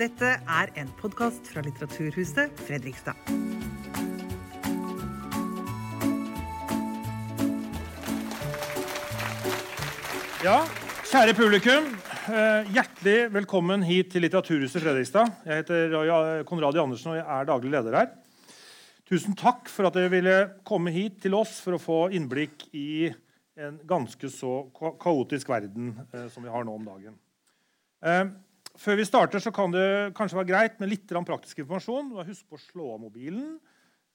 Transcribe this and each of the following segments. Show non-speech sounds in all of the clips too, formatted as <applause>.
Dette er en podkast fra Litteraturhuset Fredrikstad. Ja, kjære publikum. eh, Hjertelig velkommen hit til Litteraturhuset Fredrikstad. Jeg heter Roy- Konradi Andersen og jeg er daglig leder her. Tusen takk for at dere ville komme hit til oss for å få innblikk i en ganske så kaotisk verden eh, som vi har nå om dagen. Før vi starter, så kan det kanskje være greit med litt praktisk informasjon. Husk på å slå av mobilen.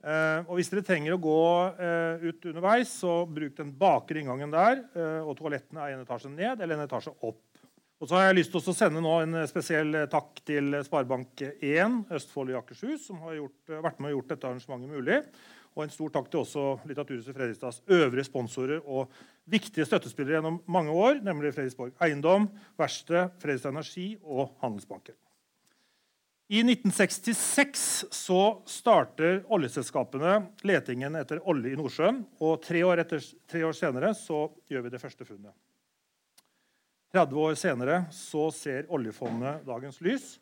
Eh, og hvis dere trenger å gå eh, ut underveis, så bruk den bakre inngangen der. eh, og toalettene er en etasje ned eller en etasje opp. Og så har jeg lyst til å sende nå en spesiell takk til Sparebank1 Østfold i Akershus, som har gjort, vært med og gjort dette arrangementet mulig. Og en stor takk til også Litteraturhuset Fredrikstads øvrige sponsorer og viktige støttespillere gjennom mange år, nemlig Fredriksborg Eiendom, Verksted, Fredrikstad Energi og Handelsbanken. I 1966 så starter oljeselskapene letingen etter olje i Nordsjøen. Og tre år, etter, tre år senere så gjør vi det første funnet. 30 år senere så ser oljefondet dagens lys.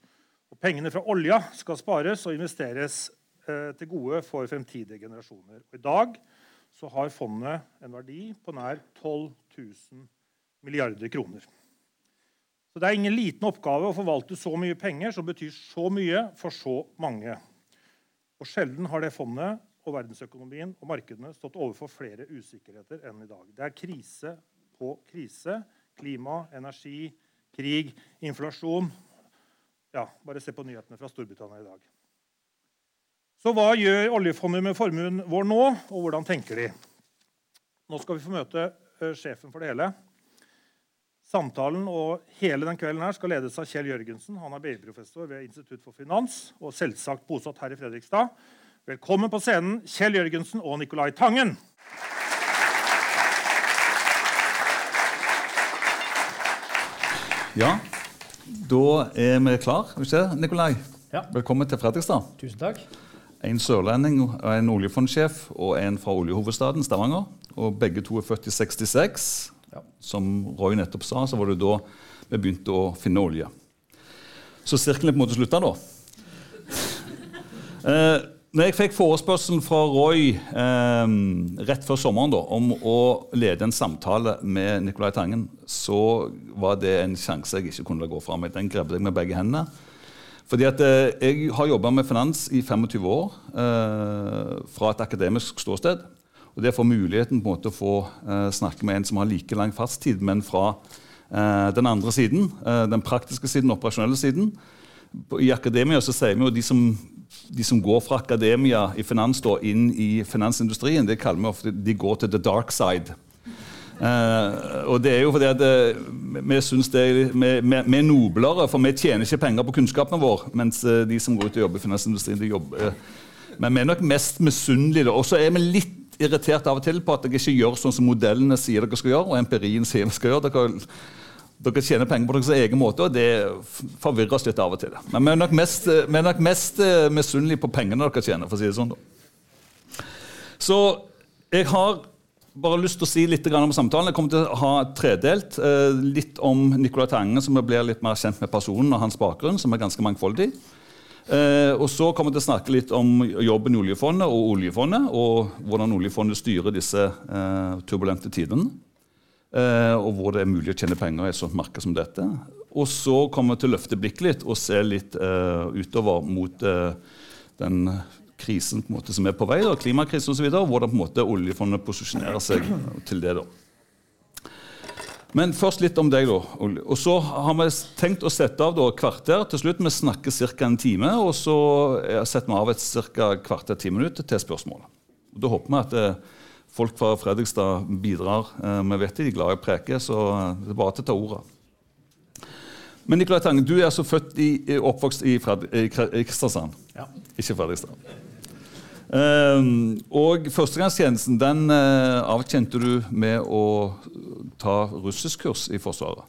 Og pengene fra olja skal spares og investeres til gode for fremtidige generasjoner. Og I dag så har fondet en verdi på nær 12 000 milliarder kroner. Så Det er ingen liten oppgave å forvalte så mye penger som betyr så mye for så mange. Og Sjelden har det fondet og verdensøkonomien og markedene stått overfor flere usikkerheter enn i dag. Det er krise på krise. Klima, energi, krig, inflasjon. Ja, Bare se på nyhetene fra Storbritannia i dag. Så hva gjør oljefondet med formuen vår nå, og hvordan tenker de? Nå skal vi få møte eh, sjefen for det hele. Samtalen og hele den kvelden her skal ledes av Kjell Jørgensen. Han er BI-professor ved Institutt for finans og selvsagt bosatt her i Fredrikstad. Velkommen på scenen, Kjell Jørgensen og Nicolai Tangen. Ja, da er vi klar, er Nikolai? Ja. Velkommen til Fredrikstad. Tusen takk. En sørlending, en oljefondsjef og en fra oljehovedstaden Stavanger. Og begge to er født i 66. Ja. Som Roy nettopp sa, så var det da vi begynte å finne olje. Så sirkelen er på en måte slutta, da. <laughs> Eh, når jeg fikk forespørselen fra Roy eh, rett før sommeren da, om å lede en samtale med Nicolai Tangen, så var det en sjanse jeg ikke kunne la gå fra meg. Den grepte jeg med begge hendene. Fordi at eh, Jeg har jobba med finans i 25 år eh, fra et akademisk ståsted. Og Det å få muligheten på en måte å få eh, snakke med en som har like lang fartstid, men fra den andre siden, den praktiske siden, den operasjonelle siden. I akademia så sier vi jo de som, de som går fra akademia i finans da, inn i finansindustrien, det kaller vi ofte de går til the dark side. Eh, og det er jo fordi at eh, vi syns det vi, er noblere, for vi tjener ikke penger på kunnskapen vår, mens eh, de som går ut og jobber i finansindustrien, de jobber Men vi er nok mest misunnelige. Og så er vi litt irritert av og til på at dere ikke gjør sånn som modellene sier dere skal gjøre, og empirien sier vi skal gjøre. Dere, dere tjener penger på deres egen måte, og det forvirrer oss litt av og til. Men vi er nok mest, vi er nok mest misunnelige på pengene dere tjener, for å si det sånn. da. Så jeg har bare lyst til å si litt om samtalen. Jeg kommer til å ha tredelt. Eh, litt om Nicolai Tange, som vi blir litt mer kjent med personen og hans bakgrunn, som er ganske mangfoldig. Eh, og så kommer jeg til å snakke litt om jobben i oljefondet og oljefondet, og hvordan oljefondet styrer disse eh, turbulente tidene. Og hvor det er mulig å tjene penger i et sånt marked som dette. Og så kommer jeg til å løfte blikket litt og se litt utover mot den krisen på en måte som er på vei, da, klimakrisen osv., hvordan på en måte oljefondet posisjonerer seg til det. da. Men først litt om deg, da. Og så har vi tenkt å sette av da, kvarter til slutt. Vi snakker ca. en time, og så eh, setter vi av et ca. kvarter ti minutter til spørsmål. Og da håper vi at eh, folk fra Fredrikstad bidrar. Eh, vi vet de er glad i å preke, så eh, det er bare til å ta ordet. Men Nicolai Tange, du er altså født i, i- oppvokst i, Fred, i Kristiansand, Ja. ikke Fredrikstad. Ehm, og førstegangstjenesten den avkjente avtjente du med å ta russiskkurs i Forsvaret.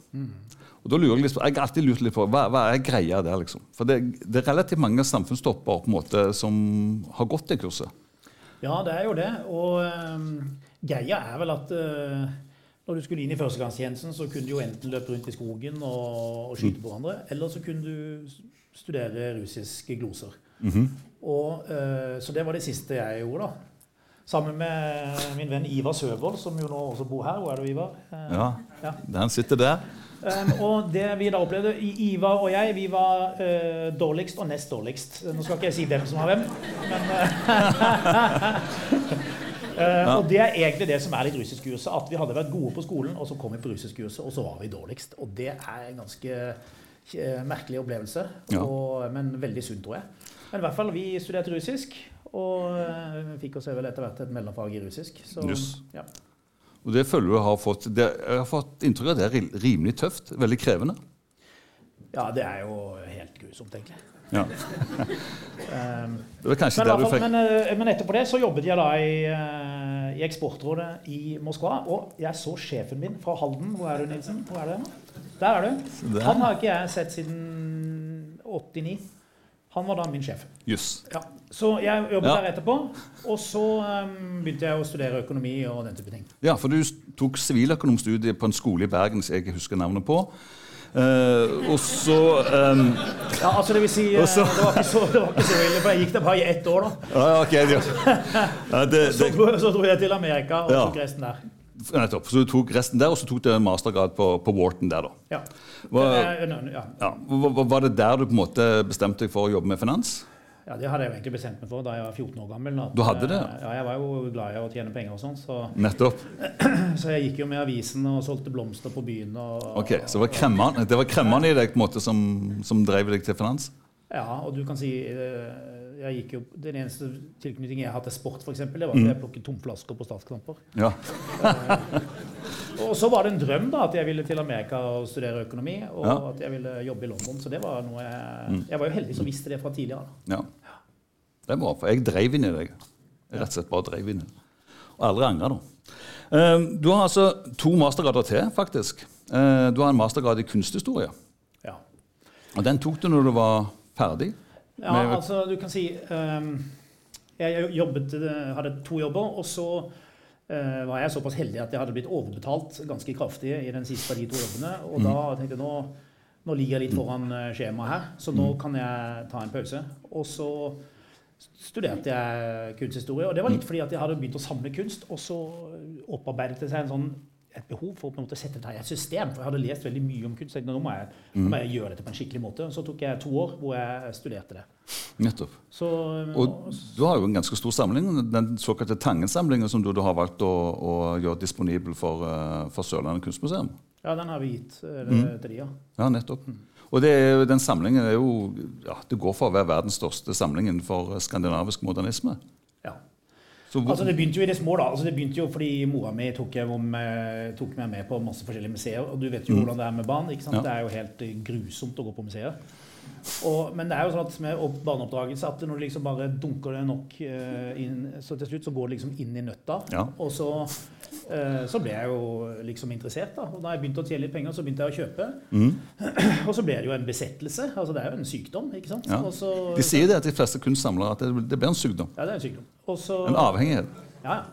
Og da lurer Jeg litt på, jeg har alltid lurt litt på hva, hva er greia der. liksom? For det, det er relativt mange samfunnstopper på en måte, som har gått det kurset. Ja, det er jo det. Og um, greia er vel at uh, når du skulle inn i førstegangstjenesten, så kunne du jo enten løpe rundt i skogen og, og skyte på hverandre, eller så kunne du studere russiske gloser. Og, eh, så det var det siste jeg gjorde, da. Sammen med min venn Ivar Søvold, som jo nå også bor her. Hvor er du, Ivar? Eh, Ja, Ja. Han sitter der. Um, og det vi da opplevde, Ivar og jeg, vi var uh, dårligst og nest dårligst. Nå skal ikke jeg si hvem som har hvem, men uh, eh, <laughs> Og det er egentlig det som er litt russiskkurset. At vi hadde vært gode på skolen, og så kom vi på russiskkurset, og så var vi dårligst. Og det er ganske merkelig opplevelse, Ja. og, men veldig sunn, tror jeg. Men i hvert fall, vi studerte russisk, og eh, fikk oss vel etter hvert et mellomfag i russisk. Så, Jøss. ja. Og det føler du har fått det, Jeg har fått inntrykk av at det er rimelig tøft. Veldig krevende. ja, det er jo helt grusomt, egentlig. Ja. <laughs> Um, Det var kanskje Men, der du fikk men, eh, men etterpå det så jobbet jeg da i, eh, i Eksportrådet i Moskva. Og jeg så sjefen min fra Halden. Hvor er du, Nilsen? Hvor er du? Der er du. Han har ikke jeg sett siden 89. Han var da min sjef. Yes. Ja. Så jeg jobbet Ja. der etterpå. Og så um, begynte jeg å studere økonomi og den type ting. Ja, for du tok siviløkonomstudiet på en skole i Bergen som jeg ikke husker navnet på. Uh, og så um, Ja, altså det vil si uh, det, var ikke så, det var ikke så ille, for jeg gikk der bare i ett år, da. ja, ok, ja. ja, det, <laughs> Så det, dro, så dro jeg til Amerika og tok resten der. Nettopp. Så du tok resten der, og så tok du en mastergrad på, på Wharton der, da. Ja. No, ja. ja, var det der du på en måte bestemte deg for å jobbe med finans? Ja, Det hadde jeg jo egentlig bestemt meg for da jeg var 14 år gammel. at, Du hadde det, ja? eh, Jeg var jo glad i å tjene penger og sånn, så, Nettopp. <clears throat> så jeg gikk jo med avisen og solgte blomster på byen. Og, Ok, Så det var kremmene, det var kremmene i deg på en måte som, som drev deg til finans? Ja, og du kan si eh, jeg gikk jo, Den eneste tilknytningen jeg har til sport, for eksempel, det var Mm. at jeg plukket tomflasker på statsknapper. Ja. Og så var det en drøm da, at jeg ville til Amerika og studere økonomi, og Ja. at jeg ville jobbe i London. Så det var noe jeg Jeg var jo heldig som visste det fra tidligere. da. ja. Det er bra, for jeg drev inn i deg. Jeg rett og slett bare drev inn i det. Og aldri angra, da. Eh, Du har altså to mastergrader til, faktisk. Eh, Du har en mastergrad i kunsthistorie. Ja. Og den tok du når du var ferdig? Ja, Med- altså du kan si um, Jeg jobbet, eh, hadde to jobber, og så uh, var jeg såpass heldig at jeg hadde blitt overbetalt ganske kraftig i den siste av de to jobbene. Og da tenkte jeg nå, nå ligger jeg litt foran eh, skjemaet her, så nå kan jeg ta en pause. Og så studerte jeg kunsthistorie, og det var litt fordi at jeg hadde begynt å samle kunst, og så opparbeidet det seg en sånn et behov for å på en måte sette dette i et system. For jeg hadde lest veldig mye om kunst. Nå må jeg, nå må jeg gjøre dette på en skikkelig måte. Så tok jeg to år hvor jeg studerte det. Nettopp. Så, Og du har jo en ganske stor samling, den såkalte Tangen-samlingen, som du, du har valgt å, å gjøre disponibel for, eh, for Sørlandet kunstmuseum. ja, den har vi gitt mm. til de, ja. Ja, nettopp. Og det den samlingen er jo ja, Det går for å være verdens største samling innenfor skandinavisk modernisme. ja. Hvor, Altså, det begynte jo i det små, da. Altså, det begynte jo fordi mora mi tok, med, tok meg med på masse forskjellige museer. Og du vet jo hvordan det er med barn. ikke sant? Ja. Det er jo helt eh, grusomt å gå på museer. Og, men det er jo sånn at med opp- barneoppdragelse at når du liksom bare dunker det nok uh, inn, så til slutt så går det liksom inn i nøtta. Ja. Og så, uh, så ble jeg jo liksom interessert. da. Og da jeg begynte å tjene litt penger, så begynte jeg å kjøpe. Mm. <clears throat> Og så ble det jo en besettelse. Altså det er jo en sykdom, ikke sant? Ja. Så, de sier det at de fleste kunstsamlere at det, det blir en sykdom. ja, det er en sykdom. Og så, En avhengighet. ja, ja.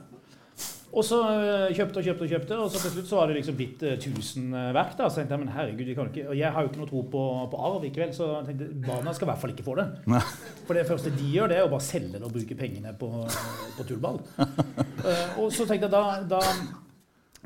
Og så øh, kjøpte og kjøpte og kjøpte, og så til slutt så var det liksom blitt uh, 1000 verk. da, Så tenkte jeg, men herregud, jeg, kan ikke, Og jeg har jo ikke noe tro på, på arv likevel, så jeg tenkte barna skal i hvert fall ikke få det. Nei. For det første de gjør, det er å bare selge det og bruke pengene på, på tullball. uh, <laughs> og så tenkte jeg da, da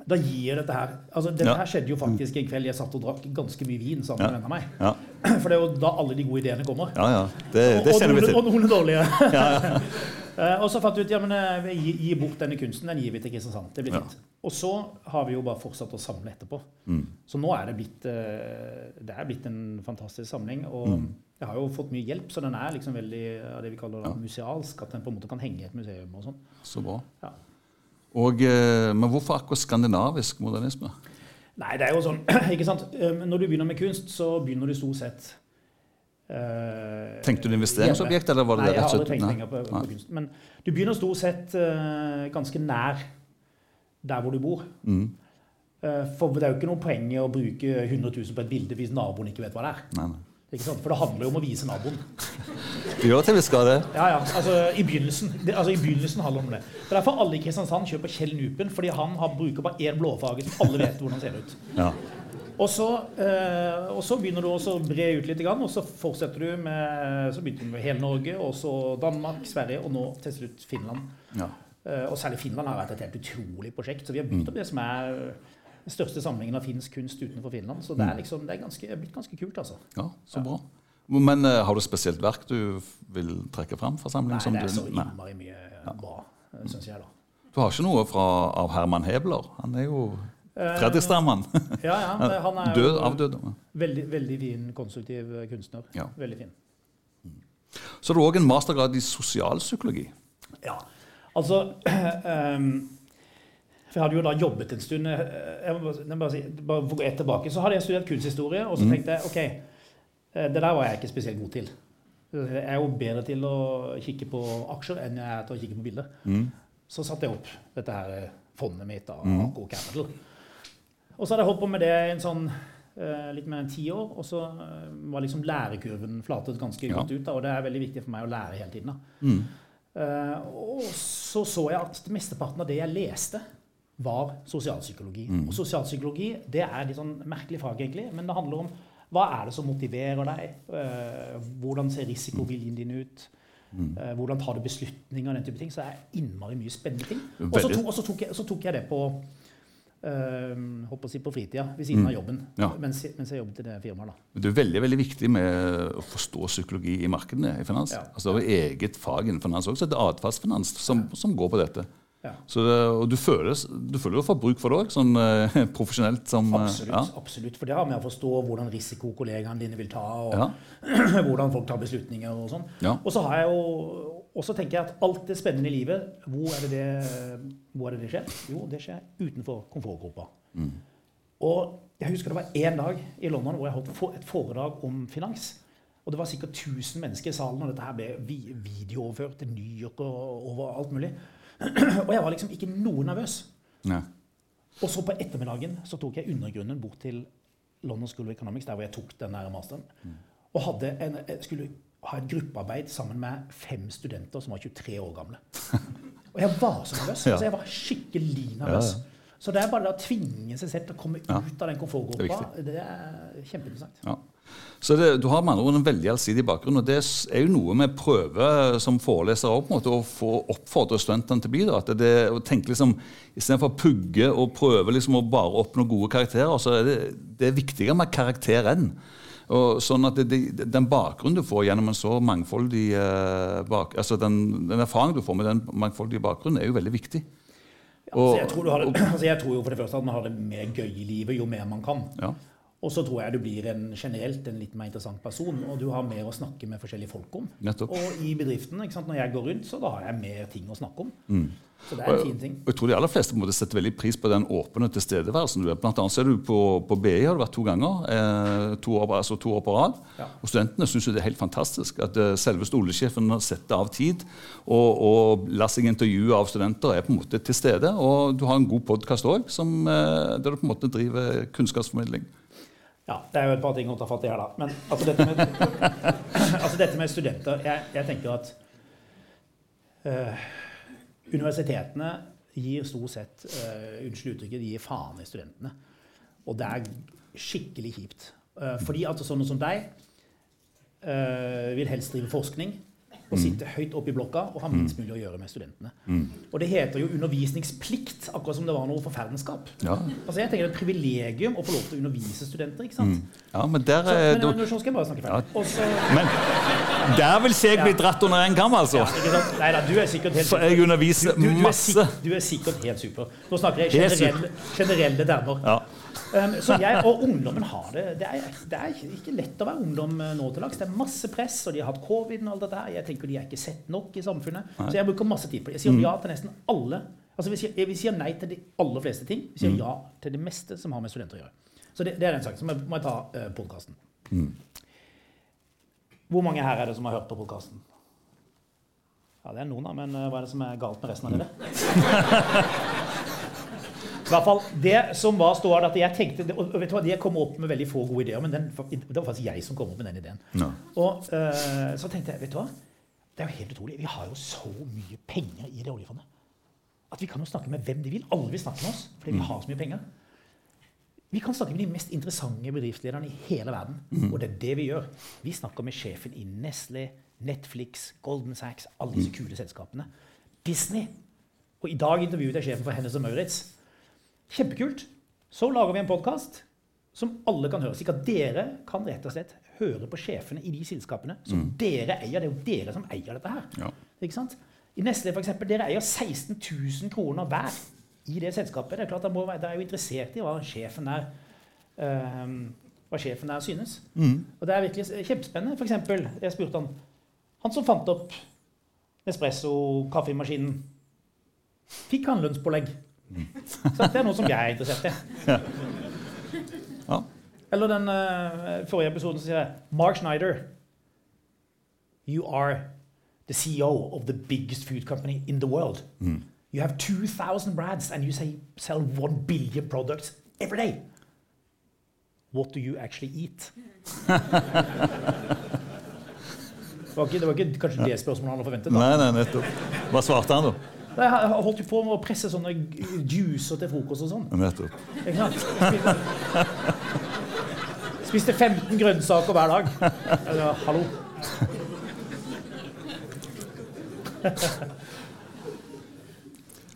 da gir dette her altså Dette Ja. her skjedde jo faktisk en kveld jeg satt og drakk ganske mye vin sammen Ja. med vennene meg. Ja, For det er jo da alle de gode ideene kommer. ja. ja. Det, det Og- og, noen, og noen dårlige. Ja, ja. <laughs> Eh, og så fant vi ut ja, men eh, vi gi, gi bort denne kunsten. Den gir vi til Kristiansand. Det blir Ja. fint. Og så har vi jo bare fortsatt å samle etterpå. Mm. Så nå er det blitt, eh, det er blitt en fantastisk samling. Og Mm. jeg har jo fått mye hjelp, så den er liksom veldig av det vi kaller ja. musealsk. At den på en måte kan henge i et museum og sånn. Så bra. Ja. Og, men hvorfor akkurat skandinavisk modernisme? Nei, det er jo sånn, <clears throat> ikke sant. Når du begynner med kunst, så begynner du stort sett eh, Tenkte du investeringsobjekt, eller var det Nei, jeg har aldri tenkt penger på, Nei. på kunst. Men du begynner stort sett uh, ganske nær der hvor du bor. Mm. Uh, for det er jo ikke noe poeng i å bruke 100 000 på et bilde hvis naboen ikke vet hva det er. Nei, nei. For det handler jo om å vise naboen. <laughs> Det gjør til vi skal det. Ja, ja, altså I begynnelsen det, altså, i begynnelsen handler det om det. Det er derfor alle i Kristiansand kjøper Kjell Nupen, fordi han har, bruker bare én blåfarge som alle vet hvordan ser ut. Ja. Og så, eh, og så begynner du også å bre ut litt, og så fortsetter du med så begynte du med hele Norge, og så Danmark, Sverige, og nå til slutt Finland. Ja. Eh, og særlig Finland har vært et helt utrolig prosjekt. Så vi har bygd opp det som er den største samlingen av finsk kunst utenfor Finland. Så det er liksom, det er ganske, blitt ganske kult, altså. ja, så bra. Men eh, har du spesielt verk du vil trekke fram fra samlingen? Nei, det er så innmari mye bra, syns jeg, da. Du har ikke noe fra, av Herman Hebler? Han er jo Fredrikstad-mann. Ja, ja, <laughs> han er Død, avdød. veldig, veldig fin, konstruktiv kunstner. Ja. Veldig fin. Så har du òg en mastergrad i sosialpsykologi. Ja, altså um, <clears throat> For jeg hadde jo da jobbet en stund eh, jeg må bare, jeg bare, si, bare gå ett tilbake, Så hadde jeg studert kunsthistorie, og så tenkte jeg ok, eh, det der var jeg ikke spesielt god til. Jeg er jo bedre til å kikke på aksjer enn jeg er til å kikke på bilder. Så satte jeg opp dette her eh, fondet mitt av Aco Capital. Og så hadde jeg holdt på med det en sånn eh, litt mer enn ti år, og så eh, var liksom lærekurven flatet ganske Ja. godt ut. Da, og det er veldig viktig for meg å lære hele tiden. da. Uh, og så så jeg at mesteparten av det jeg leste, var sosialpsykologi. Og sosialpsykologi det er litt sånn merkelig fag, egentlig, men det handler om hva er det som motiverer deg? Uh, hvordan ser risikoviljen din ut? Uh, hvordan tar du beslutninger? og den type ting, Så det er innmari mye spennende ting. Og så tok, jeg, så tok jeg det på holdt på å si på fritida, ved siden av jobben. Ja. Mens, mens jeg jobbet i det firmaet. da. Det er veldig veldig viktig med å forstå psykologi i markedene i finans. Ja. Altså Det er eget fag innen finans også, det er atferdsfinans som, som går på dette. Ja. Så det, og du føler, du føler du får bruk for det òg, sånn uh, <laughs> profesjonelt som eh, Absolutt. Ja. absolutt, For det har med å forstå hvordan risiko kollegaene dine vil ta, og <clears throat> hvordan folk tar beslutninger og sånn. Og så har jeg jo og så tenker jeg at alt det spennende i livet, hvor er det det, hvor er det, det skjer? Jo, det skjer utenfor komfortgruppa. Mm. Og jeg husker det var én dag i London hvor jeg holdt et foredrag om finans. Og det var sikkert 1000 mennesker i salen, og dette her ble videooverført til New York og over alt mulig. <clears throat> Og jeg var liksom ikke noe nervøs. Nei. Og så på ettermiddagen så tok jeg undergrunnen bort til London School of Economics, der hvor jeg tok den der masteren, og hadde en, skulle ha et gruppearbeid sammen med fem studenter som var 23 år gamle. Og jeg var så nervøs. Altså Jeg var skikkelig nervøs. Så det er bare å tvinge seg selv til å komme ut av den Det er komfortgruppa, det er kjempeinteressant. Ja. Så det, Du har med andre ord en veldig allsidig bakgrunn. og Det er jo noe vi prøver som foreleser også, på en måte, å få oppfordre studentene til å bli. da, at det, å tenke liksom, Istedenfor å pugge og prøve liksom å bare oppnå gode karakterer, så er det, det er viktigere med karakter enn. Og sånn at det, det, Den bakgrunnen du får gjennom en så mangfoldig eh, bak, altså den, den erfaringen du får med den mangfoldige bakgrunnen, er jo veldig viktig. Altså, jeg, tror du har det, altså, jeg tror jo for det første at man har det mer gøy i livet jo mer man kan. Ja. Og så tror jeg du blir en, generelt en litt mer interessant person, og du har mer å snakke med forskjellige folk om. Nettopp. Og i bedriften, når jeg går rundt, så da har jeg mer ting å snakke om. Mm. Så det er en fin ting. Og jeg tror de aller fleste på en måte setter veldig pris på den åpne tilstedeværelsen du er. Blant annet så er du på, på BI har du vært to ganger, eh, to, år, altså to år på rad. Ja. Og studentene syns det er helt fantastisk at eh, selveste oljesjefen setter av tid og, og lar seg intervjue av studenter, er på en måte til stede. Og du har en god podkast òg, eh, der du på en måte driver kunnskapsformidling. Ja, Det er jo et par ting å ta fatt i her, da. Men altså dette med, <laughs> altså dette med studenter jeg, jeg tenker at uh, universitetene gir stort sett uh, Unnskyld uttrykket, de gir faen i studentene. Og det er skikkelig kjipt. Uh, fordi at sånne som deg vil helst drive forskning og sitte høyt oppe i blokka og ha minst mulig å gjøre med studentene. Og det heter jo undervisningsplikt, akkurat som det var noe forferdenskap. Ja. Altså jeg tenker Det er et privilegium å få lov til å undervise studenter. ikke sant? ja, men der Så, men, nå skal jeg bare snakke ferdig. Ja. Også, Men der vil jeg bli dratt under en kam, altså! Ja. Nei da, du er sikkert helt For jeg underviser du, du, du masse. sikkert, du er sikkert helt super. Nå snakker jeg generelle, generelle termer. Ja. Um, så jeg og ungdommen har det Det er, det er ikke lett å være ungdom eh, nå til dags. Det er masse press, og de har hatt covid og alt det der. Jeg tenker de er ikke sett nok i samfunnet. Så jeg bruker masse tid på det. Jeg sier ja til nesten alle. Altså vi sier, vi sier nei til de aller fleste ting. Vi sier ja til det meste som har med studenter å gjøre. Så det, det er den saken. Så må jeg- ta uh, podkasten. Hvor mange her er det som har hørt på podkasten? Ja, det er noen, da, men eh, hva er det som er galt med resten av dere? <laughs> I hvert fall, Det som var ståa, at jeg tenkte, og vet du hva, Jeg kom opp med veldig få gode ideer, men den, det var faktisk jeg som kom opp med den ideen. No. Og uh, så tenkte jeg, vet du hva? Det er jo helt utrolig. Vi har jo så mye penger i det oljefondet. At vi kan jo snakke med hvem de vil. Alle vil snakke med oss fordi vi har så mye penger. Vi kan snakke med de mest interessante bedriftslederne i hele verden. Og det er det vi gjør. Vi snakker med sjefen i Nestle, Netflix, Golden Sachs, alle disse kule selskapene. Disney. Og i dag intervjuet jeg sjefen for Hennes og Maurits. Kjempekult. Så lager vi en podkast som alle kan høre. Slik at dere kan rett og slett høre på sjefene i de selskapene som dere eier. Det er jo dere som eier dette her. Ja. Ikke sant? I Nestle for eksempel, dere eier 16 000 kroner hver i det selskapet. Det er klart være- dere er jo interessert i hva sjefen der, um, hva sjefen der synes. Og det er virkelig kjempespennende. For eksempel, jeg spurte han Han som fant opp Nespresso-kaffemaskinen, fikk han lønnspålegg? Så det er noe som jeg er interessert i. Ja. <laughs> Eller den uh, forrige episoden som sier jeg Mark Schneider, you are the CEO of the biggest food company in the world. You have 2,000 brads and you say sell 1 billion products every day. What do you actually eat? <laughs> det, var ikke, det var ikke kanskje det spørsmålet han hadde forventet. da. Nei, nei, nettopp. Hva svarte han, da? Jeg holdt jo på med å presse sånne juicer til frokost og sånn. Nettopp. Ikke sant? Spiste, spiste 15 grønnsaker hver dag. Hallo.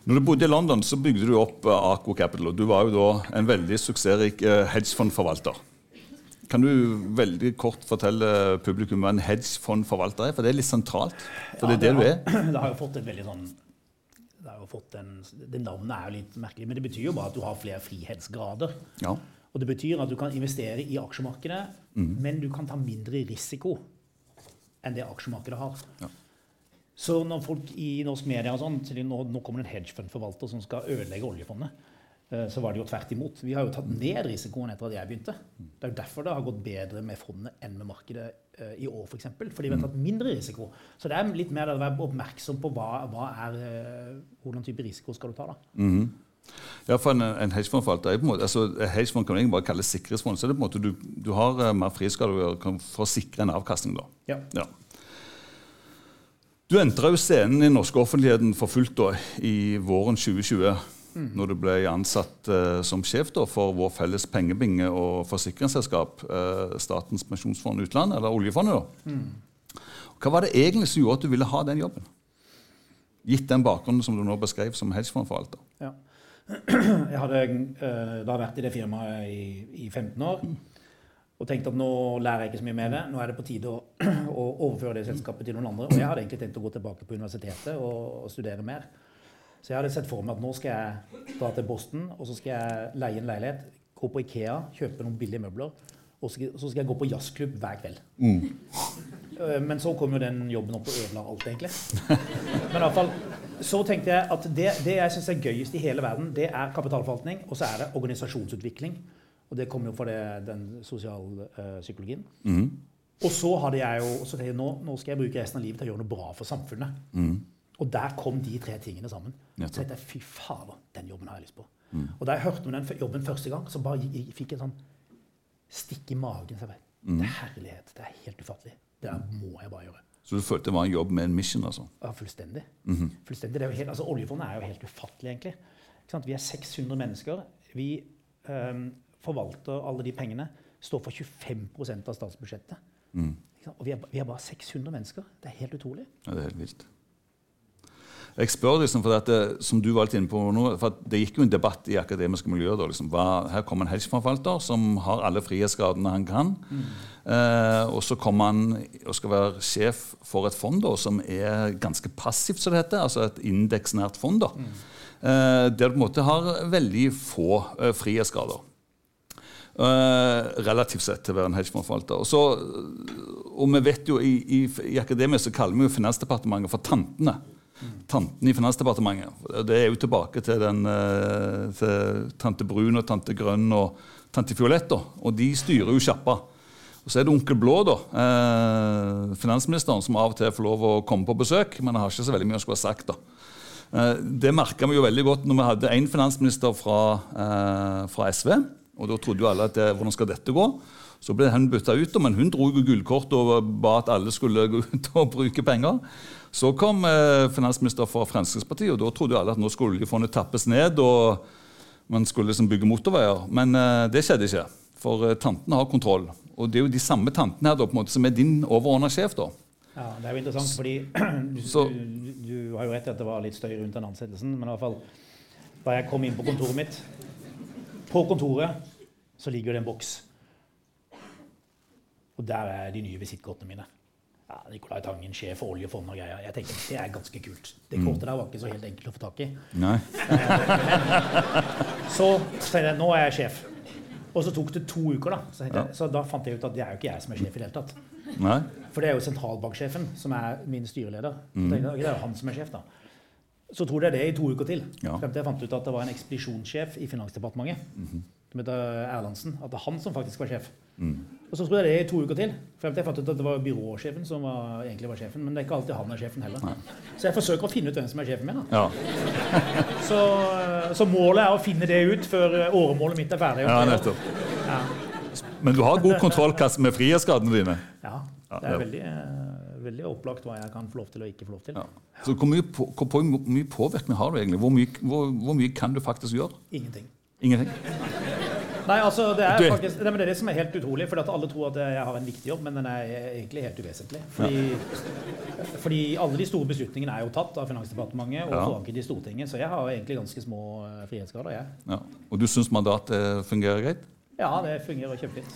Når du bodde i London, så bygde du opp eh, Aco Capital. og Du var jo da en veldig suksessrik eh, hedgefondforvalter. Kan du veldig kort fortelle publikum hva en hedgefondforvalter er? For det er litt sentralt. For det er det du er. <clears throat> Det har jo fått et veldig sånn det, har jo fått en, det navnet er jo litt merkelig, men det betyr jo bare at du har flere frihetsgrader. Ja. Og det betyr at du kan investere i aksjemarkedet, men du kan ta mindre risiko enn det aksjemarkedet har. Ja. Så når folk i norsk media og sånn, sier nå, nå kommer det en hedgefundforvalter som skal ødelegge oljefondet, eh, så var det jo tvert imot. Vi har jo tatt ned risikoen etter at jeg begynte. Det er jo derfor det har gått bedre med fondet enn med markedet eh, i år, f.eks. For fordi vi har tatt mindre risiko. Så det er litt mer å være oppmerksom på hva, hva er, eh, hvordan type risiko skal du ta. da. Ja, for En, en hedgefondforvalter er på en måte, altså Hedgefond kan egentlig bare kalle sikkerhetsfond. så det er på en måte Du, du har mer friskade for å sikre en avkastning. da. Ja. Ja. Du entra jo scenen i norske offentligheten for fullt da, i våren 2020. Når du ble ansatt uh, som sjef da, for vår felles pengebinge og forsikringsselskap, uh, Statens pensjonsfond utland, eller oljefondet. da. Hva var det egentlig som gjorde at du ville ha den jobben? Gitt den bakgrunnen som du nå beskrev som hedgefondforvalter. Ja. <clears throat> Jeg hadde uh, da vært i det firmaet i, i 15 år og tenkte at nå lærer jeg ikke så mye det. Nå er det på tide å, <clears throat> å overføre det selskapet til noen andre. Og jeg hadde egentlig tenkt å gå tilbake på universitetet og, og studere mer. Så jeg hadde sett for meg at nå skal jeg dra til Boston, og så skal jeg leie en leilighet, gå på Ikea, kjøpe noen billige møbler, og så skal, så skal jeg gå på jazzklubb hver kveld. Mm. Men så kom jo den jobben opp og ødela alt, egentlig. Men i hvert fall, så tenkte jeg at det, det jeg syns er gøyest i hele verden, det er kapitalforvaltning, og så er det organisasjonsutvikling. Og det kommer jo fra det, den sosialpsykologien. Og så hadde jeg jo så tenkte jeg, nå, nå skal jeg bruke resten av livet til å gjøre noe bra for samfunnet. Og der kom de tre tingene sammen. Så tenkte jeg fy fader, den jobben har jeg lyst på. Og da jeg hørte om den jobben første gang, så bare jeg, fikk jeg en sånn stikk i magen. Så jeg bare, Det er herlighet. Det er helt ufattelig. Det der må jeg bare gjøre. Så du følte det var en jobb med en mission? altså? Ja, fullstendig. fullstendig. Det er jo helt, altså, oljefondet er jo helt ufattelig, egentlig. Vi er 600 mennesker. Vi ehm, forvalter alle de pengene. Står for 25 av statsbudsjettet. Mm. Og vi er, vi er bare 600 mennesker. Det er helt utrolig. Ja, Det er helt vilt. Jeg spør liksom, for dette, som du var litt inne på nå, for det gikk jo en debatt i akademiske miljøer. Da, liksom, hva, her kommer en hedgefondforvalter som har alle frihetsgradene han kan. Eh, og så kommer han og skal være sjef for et fond da, som er ganske passivt, som det heter. Altså et indeksnært fond. da. Eh, der du på en måte har veldig få eh, frihetsgrader. Eh, relativt sett til å være en hedgefondforvalter. Og, og vi vet jo i, i, i akademia så kaller vi jo Finansdepartementet for tantene. Tantene i Finansdepartementet. Det er jo tilbake til, den, eh, til tante Brun og tante Grønn og tante Fiolett. Og de styrer jo sjappa. Og så er det onkel Blå, da, eh, finansministeren, som av og til får lov å komme på besøk. Men han har ikke så veldig mye å skulle ha sagt. da. Det merka vi jo veldig godt når vi hadde én finansminister fra, fra, SV. Og Da trodde jo alle at det, hvordan skal dette gå? Så ble hun bytta ut, men hun dro jo gullkort og ba at alle skulle gå ut og bruke penger. Så kom eh, finansminister fra Fremskrittspartiet, og da trodde jo alle at nå skulle oljefondet tappes ned. og man skulle liksom bygge motorveier. Men eh, det skjedde ikke. For eh, tantene har kontroll. Og det er jo de samme tantene her da, på en måte, som er din overordna sjef. da. Ja, Det er jo interessant, fordi <clears throat> du, Så- du, du har jo rett i at det var litt støy rundt den ansettelsen. Men i hvert fall, da jeg kom inn på kontoret mitt På kontoret så ligger det en boks. Og der er de nye visittkortene mine. Ja, Nicolai Tangen, sjef for oljefondet og greier. Jeg tenker, Det er ganske kult. Det kortet der var ikke så helt enkelt å få tak i. Nei. <laughs> Så tenkte jeg nå er jeg sjef. Og så tok det to uker, da. Så, jeg, så da fant jeg ut at det er jo ikke jeg som er sjef i det hele tatt. Nei. For det er jo sentralbanksjefen som er min styreleder. Mm. Så tenkte jeg, ok, det er jo han som er sjef, da. Så tror jeg det i to uker til. Ja. Frem til jeg fant ut at det var en ekspedisjonssjef i Finansdepartementet. Mhm. Som heter Erlandsen. At det er han som faktisk var sjef. Mm. Og så trodde jeg det i to uker til. Frem til jeg fant ut at det var byråsjefen som var, egentlig var sjefen. Men det er ikke alltid han er sjefen heller. Så jeg forsøker å finne ut hvem som er sjefen min. Ja, <laughs> Så, så målet er å finne det ut før åremålet mitt er ferdig. ja nettopp. Ja. Men du har god kontroll med frihetsgradene dine. Ja, Ja, det er veldig, eh, veldig opplagt hva jeg kan få lov til og ikke få lov til. Ja. Så hvor mye, på, hvor, hvor mye påvirkning har du egentlig? Hvor mye, hvor, hvor mye kan du faktisk gjøre? Ingenting. Ingenting? Nei, altså, det er faktisk, det er det som er helt utrolig. For alle tror at jeg har en viktig jobb, men den er egentlig helt uvesentlig. Fordi, fordi alle de store beslutningene er jo tatt av Finansdepartementet og Ja. i Stortinget. Så jeg har egentlig ganske små eh, frihetsgrader, jeg. Ja. Og du syns mandatet fungerer greit? Ja, det fungerer kjempefint.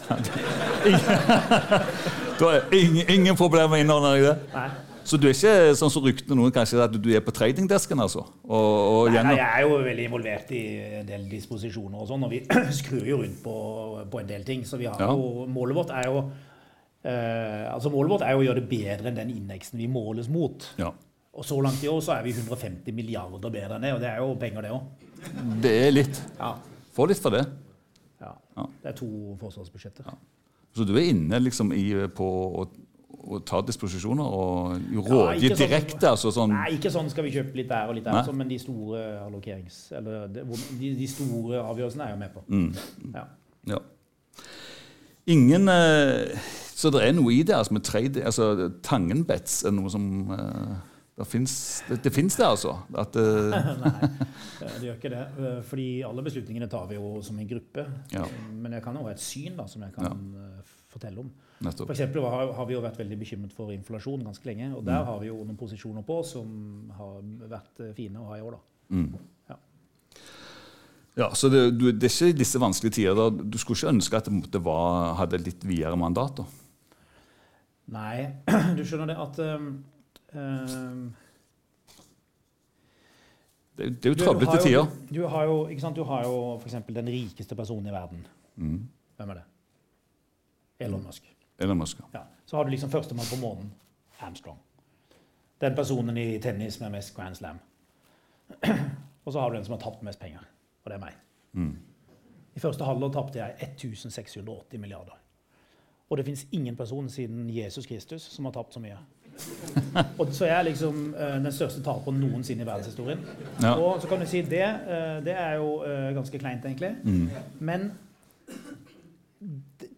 Du <laughs> har ingen, ingen problemer med å innordne deg det? Nei. Så du er ikke sånn som ryktene noen kanskje at du er på tradingdesken, altså? Og, og Nei, nei, jeg er jo veldig involvert i en del disposisjoner og sånn, og vi <clears throat> skrur jo rundt på, på en del ting. Så vi har Ja. jo, målet vårt er jo eh, altså målet vårt er jo å gjøre det bedre enn den indeksen vi måles mot. Ja. Og så langt i år så er vi 150 milliarder bedre enn det, og det er jo penger, det òg. Det er litt. Ja. Få litt for det. Ja. Ja. Det er to forsvarsbudsjetter. Så du er inne liksom i, på å, å ta disposisjoner og Ja, rådgi ikke sånn- direkte? altså sånn... Nei, ikke sånn skal vi kjøpe litt der og litt der, altså, men de store allokerings... Eller de, de store avgjørelsene er jeg med på. Mm. Ja. Ja. Ingen eh, Så det er noe i det altså, med trade, altså Tangenbets er noe som eh, det fins det, det altså? At, uh... <laughs> Nei, det gjør ikke det. eh, Fordi alle beslutningene tar vi jo som en gruppe. Ja. Men jeg kan jo ha et syn da, som jeg kan ja. fortelle om. nettopp. For eksempel har, har vi jo vært veldig bekymret for inflasjon ganske lenge. Og Mm. der har vi jo noen posisjoner på som har vært eh, fine å ha i år, da. Mm. Ja. Ja, så det, du, det er ikke i disse vanskelige tider da, Du skulle ikke ønske at det var, hadde litt videre mandat? da? Nei, <clears throat> du skjønner det at um, um, Det, det er jo du trøblete tider. Du har jo, ikke sant? Du har jo eksempel den rikeste personen i verden. Mm. Hvem er det? Elon Musk. Elon Musk. Ja. Så har du liksom førstemann på månen. Armstrong. Den personen i tennis med mest Grand Slam. <clears throat> Og så har du den som har tapt mest penger. Og det er meg. Mm. I første halvår tapte jeg 1680 milliarder. Og det fins ingen person siden Jesus Kristus som har tapt så mye. <laughs> Og så er jeg liksom eh, den største taperen noensinne i verdenshistorien. Ja. Og så kan du si det, eh, det er jo eh, ganske kleint, egentlig. Mm. Men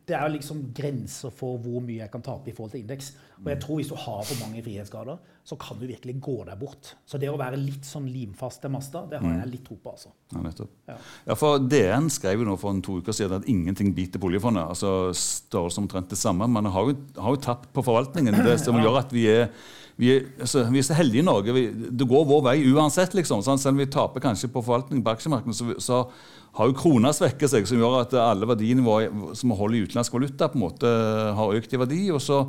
det- er liksom grenser for hvor mye jeg kan tape i forhold til indeks. Og jeg tror hvis du har for mange frihetsgrader, så kan du virkelig gå deg bort. Så det å være litt sånn limfast til masta, det har jeg litt tro på, altså. Ja, nettopp. Ja. Ja, for DN skrev jo nå for en to uker siden at ingenting biter på oljefondet. altså Størrelse omtrent det samme. Men har jo, har jo tapt på forvaltningen. <clears throat> Det som gjør at vi er, vi altså, vi er så heldige i Norge. Vi, det går vår vei uansett, liksom. sånn, Selv om vi taper kanskje på forvaltning på aksjemarkedet, så, så har jo krona svekket seg, som gjør at alle verdinivåer som vi holder i utenlandsk valuta, på en måte har økt i verdi. Og så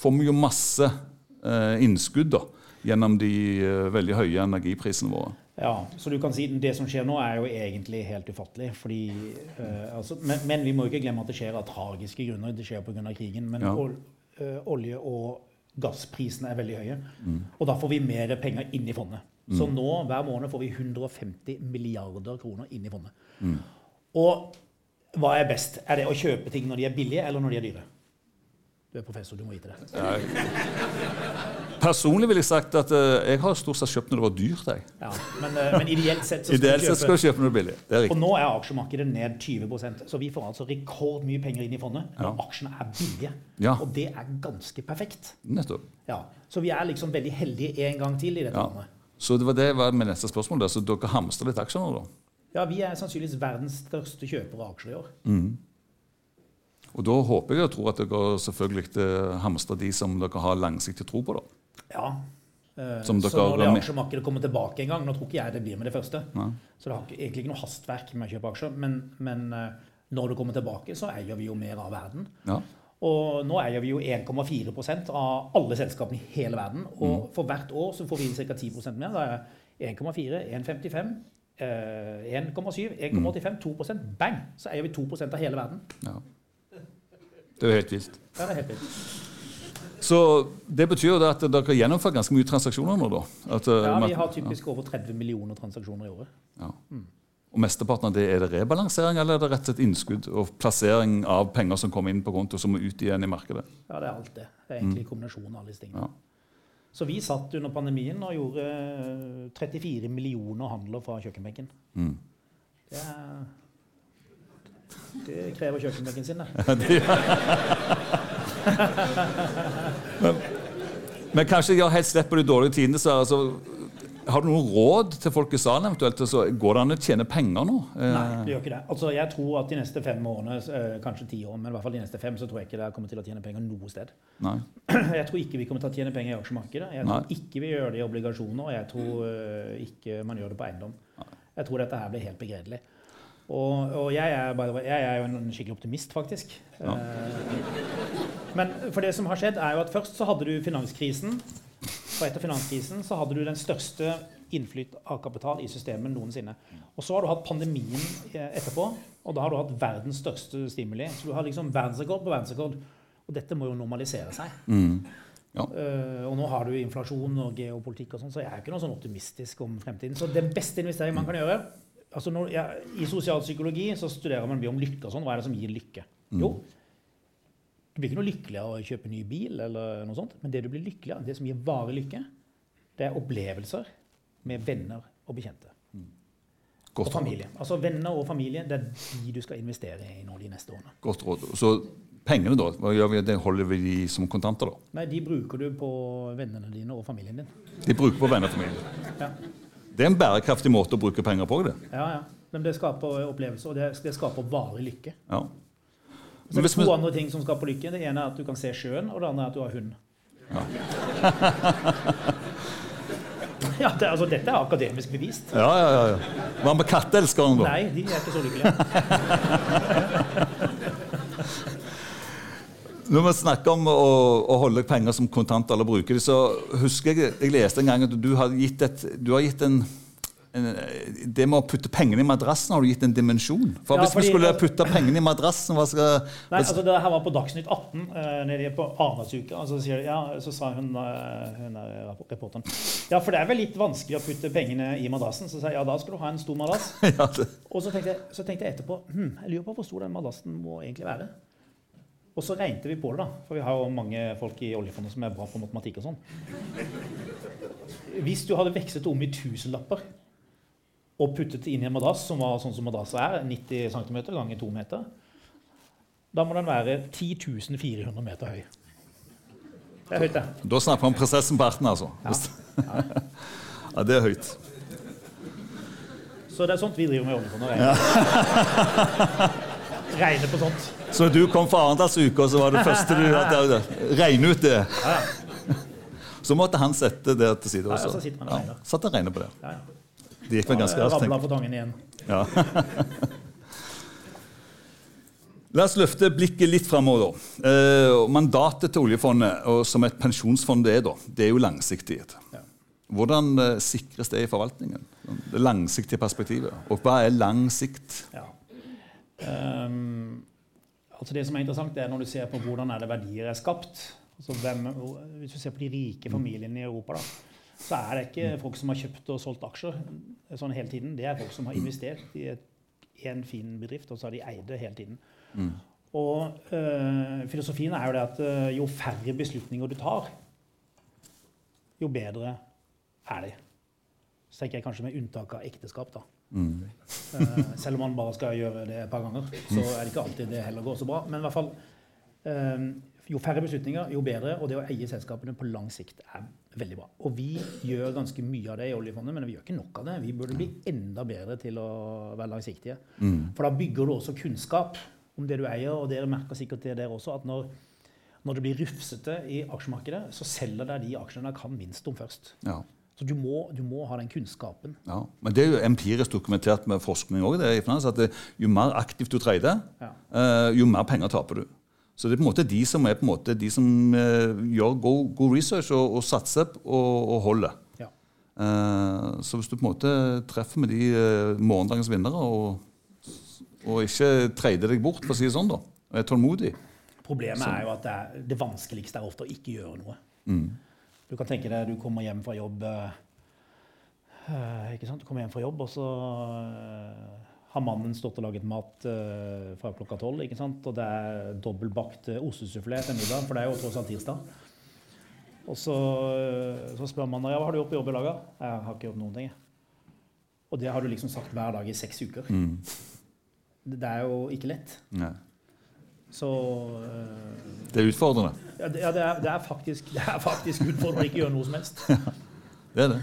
får vi jo masse eh, innskudd da, gjennom de eh, veldig høye energiprisene våre. Ja, så du kan si Det som skjer nå, er jo egentlig helt ufattelig. Fordi, eh, altså, men, men vi må ikke glemme at det skjer av tragiske grunner. Det skjer pga. krigen. Men Ja. ol, eh, olje- og gassprisene er veldig høye. Og da får vi mer penger inn i fondet. Så nå, hver måned, får vi 150 milliarder kroner inn i fondet. Og hva er best? Er det å kjøpe ting når de er billige, eller når de er dyre? Du er professor, du må vite det. Personlig ville jeg sagt at uh, jeg har stort sett kjøpt når det var dyrt. jeg. Ja, men, uh, men ideelt sett så skal Ideelt kjøpe skal du kjøpe når det er billig. Det er Og nå er aksjemarkedet ned 20% så vi får altså rekordmye penger inn i fondet når Ja. aksjene er billige. Ja. Og det er ganske perfekt. Nettopp. Ja. Så vi er liksom veldig heldige en gang til i dette Ja. landet. Så det var det var med neste spørsmål. Der. Så dere hamstrer litt aksjer nå, da? Ja, vi er sannsynligvis verdens største kjøpere av aksjer i år. Og da håper jeg og tror at dere selvfølgelig eh, hamstrer de som dere har langsiktig tro på. da. Ja. Eh, så når det aksjemarkedet kommer tilbake en gang Nå tror ikke jeg det blir med det første. Nei. Så det har egentlig ikke noe hastverk med å kjøpe aksjer. Men, men eh, når det kommer tilbake, så eier vi jo mer av verden. Ja. Og nå eier vi jo 1,4% av alle selskapene i hele verden. Og for hvert år så får vi inn ca. 10% mer. Da er 1,4, 1,55, eh, 1,7, 1,85, 2% Bang! Så eier vi 2% av hele verden. ja. Det er jo helt vilt. Ja, det er helt vilt. Så det betyr jo at dere gjennomfører ganske mye transaksjoner nå, da? At, eh, Ja, Vi har typisk over 30 millioner transaksjoner i året. Ja. Og mesteparten av det er det rebalansering, eller er det rett og slett innskudd og plassering av penger som kommer inn på konto, som må ut igjen i markedet? Ja, det er alt det. Det er egentlig kombinasjonen av alle disse tingene. Ja. Så vi satt under pandemien og gjorde eh, 34 millioner handler fra kjøkkenbenken. Mm. Det, er, det krever kjøkkenbenken sin, det. Men kanskje gjør helt slipp på de dårlige tidene. Så altså, har du noen råd til folk i salen eventuelt? Altså, går det an å tjene penger nå? Eh, Nei, det gjør ikke det. Altså, jeg tror at de neste fem årene, eh, kanskje ti år, men i hvert fall de neste fem, så tror jeg ikke det kommer til å tjene penger noe sted. Nei. <clears throat> Jeg tror ikke vi kommer til å tjene penger i aksjemarkedet. Jeg tror Nei. ikke vi gjør det i obligasjoner, og jeg tror eh, ikke man gjør det på eiendom. Jeg tror dette her blir helt begredelig. Og, og jeg, er, bare, jeg er jo en skikkelig optimist, faktisk. Ja. Eh, Men for det som har skjedd, er jo at først så hadde du finanskrisen. Og etter finanskrisen så hadde du den største innflytt av kapital i systemet noensinne. Og så har du hatt pandemien eh, etterpå, og da har du hatt verdens største stimuli. Så du har liksom verdensrekord på verdensrekord. Og dette må jo normalisere seg. Mm. Ja. Uh, og nå har du inflasjon og geopolitikk og sånn, så jeg er ikke noe sånn optimistisk om fremtiden. Så den beste investeringen man kan gjøre altså ja, I sosialpsykologi så studerer man mye om lykke og sånn. Hva er det som gir lykke? Jo, du blir ikke noe lykkelig av å kjøpe ny bil, eller noe sånt, men det du blir lykkelig av, det som gir varig lykke, det er opplevelser med venner og bekjente. Og Godt og familie. Altså Venner og familie, det er de du skal investere i nå de neste årene. Godt råd. Så pengene, da? Hva gjør vi? Det holder vi de som kontanter, da? Nei, de bruker du på vennene dine og familien din. De bruker på venner og familie. Ja. Det er en bærekraftig måte å bruke penger på. det. Ja, ja. Men det skaper opplevelser, og det, det skaper varig lykke. Ja. Så det er to andre ting som skaper lykke. Det ene er at du kan se sjøen, og det andre er at du har hund. Ja, <laughs> det, altså, dette er akademisk bevist. Ja, ja, ja, ja. Hva med katteelskeren, da? Nei, de er ikke så lykkelige. <laughs> Når vi snakker om å, å holde penger som kontanter eller bruke dem, så husker jeg jeg leste en gang at du har gitt, et, du har gitt en, en Det med å putte pengene i madrassen har du gitt en dimensjon. For Ja, Hvis fordi- vi skulle putte pengene i madrassen, hva skal Nei, altså Det her var på Dagsnytt 18 uh, nede på Arendalsuka. Og så, sier, ja, så sa hun, uh, hun er reporteren Ja, for det er vel litt vanskelig å putte pengene i madrassen. Så sa jeg ja, da skal du ha en stor madrass. <laughs> ja, Og så tenkte jeg, så tenkte jeg etterpå hm, jeg lurer på hvor stor den madrassen må egentlig være. Og så regnet vi på det, da. For vi har jo mange folk i oljefondet som er bra på matematikk og sånn. Hvis du hadde vekslet om i tusenlapper og puttet det inn i en madrass, som var sånn som madrasser er, 90 cm ganger 2 meter, da må den være 10 400 meter høy. Det er høyt, det. da snakker vi om prinsessen på erten, altså. Ja. det er høyt. Så det er sånt vi driver med i oljefondet. Regner. regner på sånt. Så du kom fra Arendalsuka, så var det første du hadde Regne ut det. Så måtte han sette det til side Ja, også. så man og regner. satt og regnet på det. Ja, ja. Det gikk vel ganske raskt. Rabla på tangen igjen. Ja. <laughs> La oss løfte blikket litt framover. Eh, mandatet til oljefondet, som et pensjonsfond det er, da, det er jo langsiktighet. Ja. Hvordan eh, sikres det i forvaltningen? Det langsiktige perspektivet. Og hva er lang sikt? Ja. Ehm, altså det som er interessant, er når du ser på hvordan er det verdier er skapt. Altså hvem, hvis du ser på de rike familiene i Europa, da, så er det ikke folk som har kjøpt og solgt aksjer sånn hele tiden. Det er folk som har investert i et, en fin bedrift, og så har de eid det hele tiden. Og øh, filosofien er jo det at øh, jo færre beslutninger du tar, jo bedre er det. Så tenker jeg kanskje med unntak av ekteskap, da. Mm. Eh, selv om man bare skal gjøre det et par ganger, så er det ikke alltid det heller går så bra. Men i hvert fall eh, jo færre beslutninger, jo bedre. Og det å eie selskapene på lang sikt er veldig bra. Og vi gjør ganske mye av det i oljefondet, men vi gjør ikke nok av det. Vi burde bli enda bedre til å være langsiktige. Mm. For da bygger du også kunnskap om det du eier, og dere merker sikkert det dere også, at når, når det blir rufsete i aksjemarkedet, så selger dere de aksjene dere kan minst om først. Ja. Så du må, du må ha den kunnskapen. Ja, men det er jo empirisk dokumentert med forskning òg. Jo mer aktivt du trader, Ja. uh, jo mer penger taper du. Så det er på en måte de som er på en måte de som uh, gjør god, god research og, og satser og, og holder. Ja. Uh, så hvis du på en måte treffer med de morgendagens vinnere og, og ikke trader deg bort, for å si det sånn, da, og er tålmodig Problemet er jo at det, er, det vanskeligste er ofte å ikke gjøre noe. mm. Du kan tenke deg du kommer hjem fra jobb eh, eh? Du kommer hjem fra jobb, og så eh, har mannen stått og laget mat eh, fra klokka tolv. Og det er dobbeltbakt uh, ostesufflé til middag, for det er jo tross alt tirsdag. Og så, eh, så spør man ja, hva har du gjort på jobb i dag. Jeg har ikke gjort noen ting. Og det har du liksom sagt hver dag i seks uker. Mm. Det, det er jo ikke lett. Nei. Så eh, Det er utfordrende. Ja, det, det, er, det, er faktisk, det er faktisk utfordrende å ikke gjøre noe som helst. <laughs> Det er det.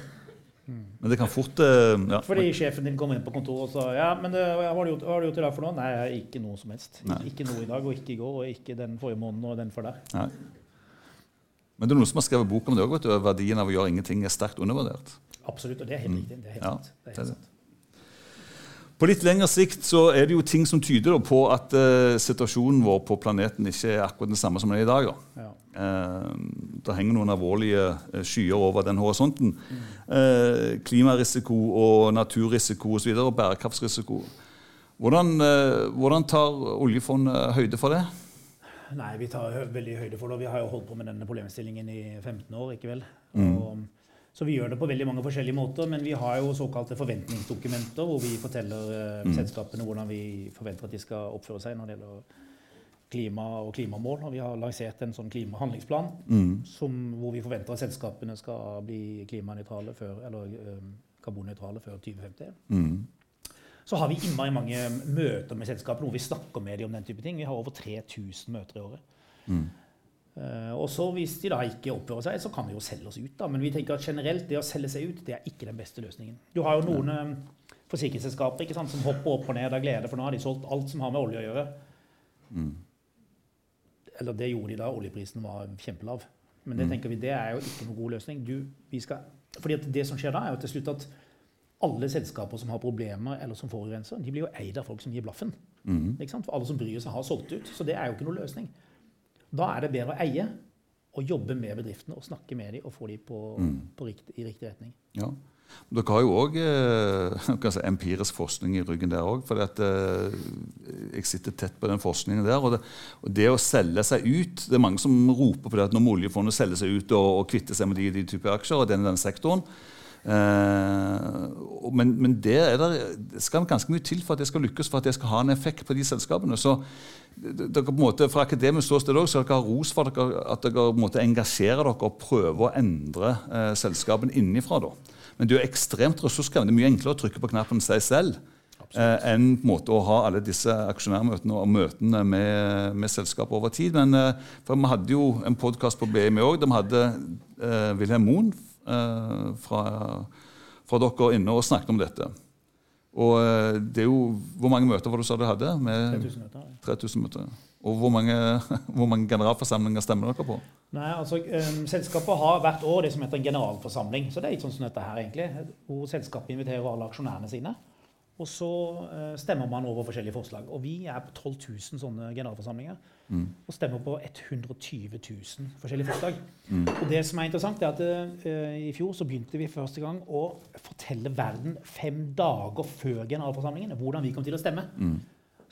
Men det kan fort eh, ja. Fordi sjefen din kommer inn på kontoret og sa ja, men det, hva, har du gjort, hva har du gjort i dag for noe? Nei, ikke noe som helst. Nei. Ikke noe i dag, og ikke i går, og ikke den forrige måneden og den før der. Nei. Men det er noen som har skrevet bok om det òg. Verdien av å gjøre ingenting er sterkt undervurdert. Absolutt, og det er helt riktig. Det er helt Ja, sant. Det er det helt sant. På litt lengre sikt så er det jo ting som tyder på at uh, situasjonen vår på planeten ikke er akkurat den samme som den er i dag. da. Ja. Uh, det henger noen alvorlige eh, skyer over den horisonten. Eh, klimarisiko og naturrisiko osv. Og, og bærekraftsrisiko. Hvordan, hvordan tar oljefondet høyde for det? Nei, vi tar veldig høyde for det. Vi har jo holdt på med denne problemstillingen i 15 år, ikke vel? Mm. Så vi gjør det på veldig mange forskjellige måter, men vi har jo såkalte forventningsdokumenter hvor vi forteller eh, Mm. selskapene hvordan vi forventer at de skal oppføre seg når det gjelder klima og klimamål. Og vi har lansert en sånn klimahandlingsplan Mm. som, hvor vi forventer at selskapene skal bli klimanøytrale før, eller eh, karbonnøytrale før 2050. Mm. Så har vi innmari mange møter med selskapene hvor vi snakker med dem om den type ting. Vi har over 3000 møter i året. Mm. Eh, og så Hvis de da ikke oppfører seg, så kan vi jo selge oss ut. da. Men vi tenker at generelt det å selge seg ut det er ikke den beste løsningen. Du har jo noen ja. forsikringsselskaper ikke sant, som hopper opp og ned av glede, for nå har de solgt alt som har med olje å gjøre. Mm. Eller det gjorde de da oljeprisen var kjempelav. Men det tenker vi, det er jo ikke noen god løsning. Du, vi skal, fordi at Det som skjer da, er jo til slutt at alle selskaper som har problemer eller som forurenser, de blir jo eid av folk som gir blaffen. Mm. Ikke sant? For alle som bryr seg, har solgt ut. Så det er jo ikke noe løsning. Da er det bedre å eie og jobbe med bedriftene og snakke med dem og få dem på, på rikt, i riktig retning. Ja. Dere har jo òg eh, <laughs> si, empirisk forskning i ryggen der òg. For eh, jeg sitter tett på den forskningen der. Og det, og det å selge seg ut Det er mange som roper på det at nå må oljefondet selge seg ut og, og kvitte seg med de, de type aksjer og den, den sektoren. Eh, men, men det, er der, det skal ganske mye til for at det skal lykkes, for at det skal ha en effekt på de selskapene. Så dere på en måte, Fra akademisk ståsted også, skal dere ha ros for dere, at dere på en måte engasjerer dere og prøver å endre eh, selskapene innenfra. Da. Men det er jo ekstremt ressurskrevende. Det er mye enklere å trykke på knappen seg selv eh, enn på en måte å ha alle disse aksjonærmøtene og møtene med, med selskapet over tid. Men eh, for vi hadde jo en podkast på BMI òg. De hadde eh, Wilhelm Moen fra, fra dere inne og snakket om dette. Og eh, det er jo Hvor mange møter var det du sa du hadde? Med 3000 møter. 3000 møter. Og hvor mange, <laughs> hvor mange generalforsamlinger stemmer dere på? Nei, altså um, Selskapet har hvert år det som heter en generalforsamling. Så det er ikke sånn som dette her, egentlig. Hvor selskapet inviterer alle aksjonærene sine. Og så eh, stemmer man over forskjellige forslag. Og vi er på 12 000 sånne generalforsamlinger. Og stemmer på 120 000 forskjellige forslag. Og det som er interessant, er at uh, i fjor så begynte vi første gang å fortelle verden fem dager før generalforsamlingen hvordan vi kom til å stemme.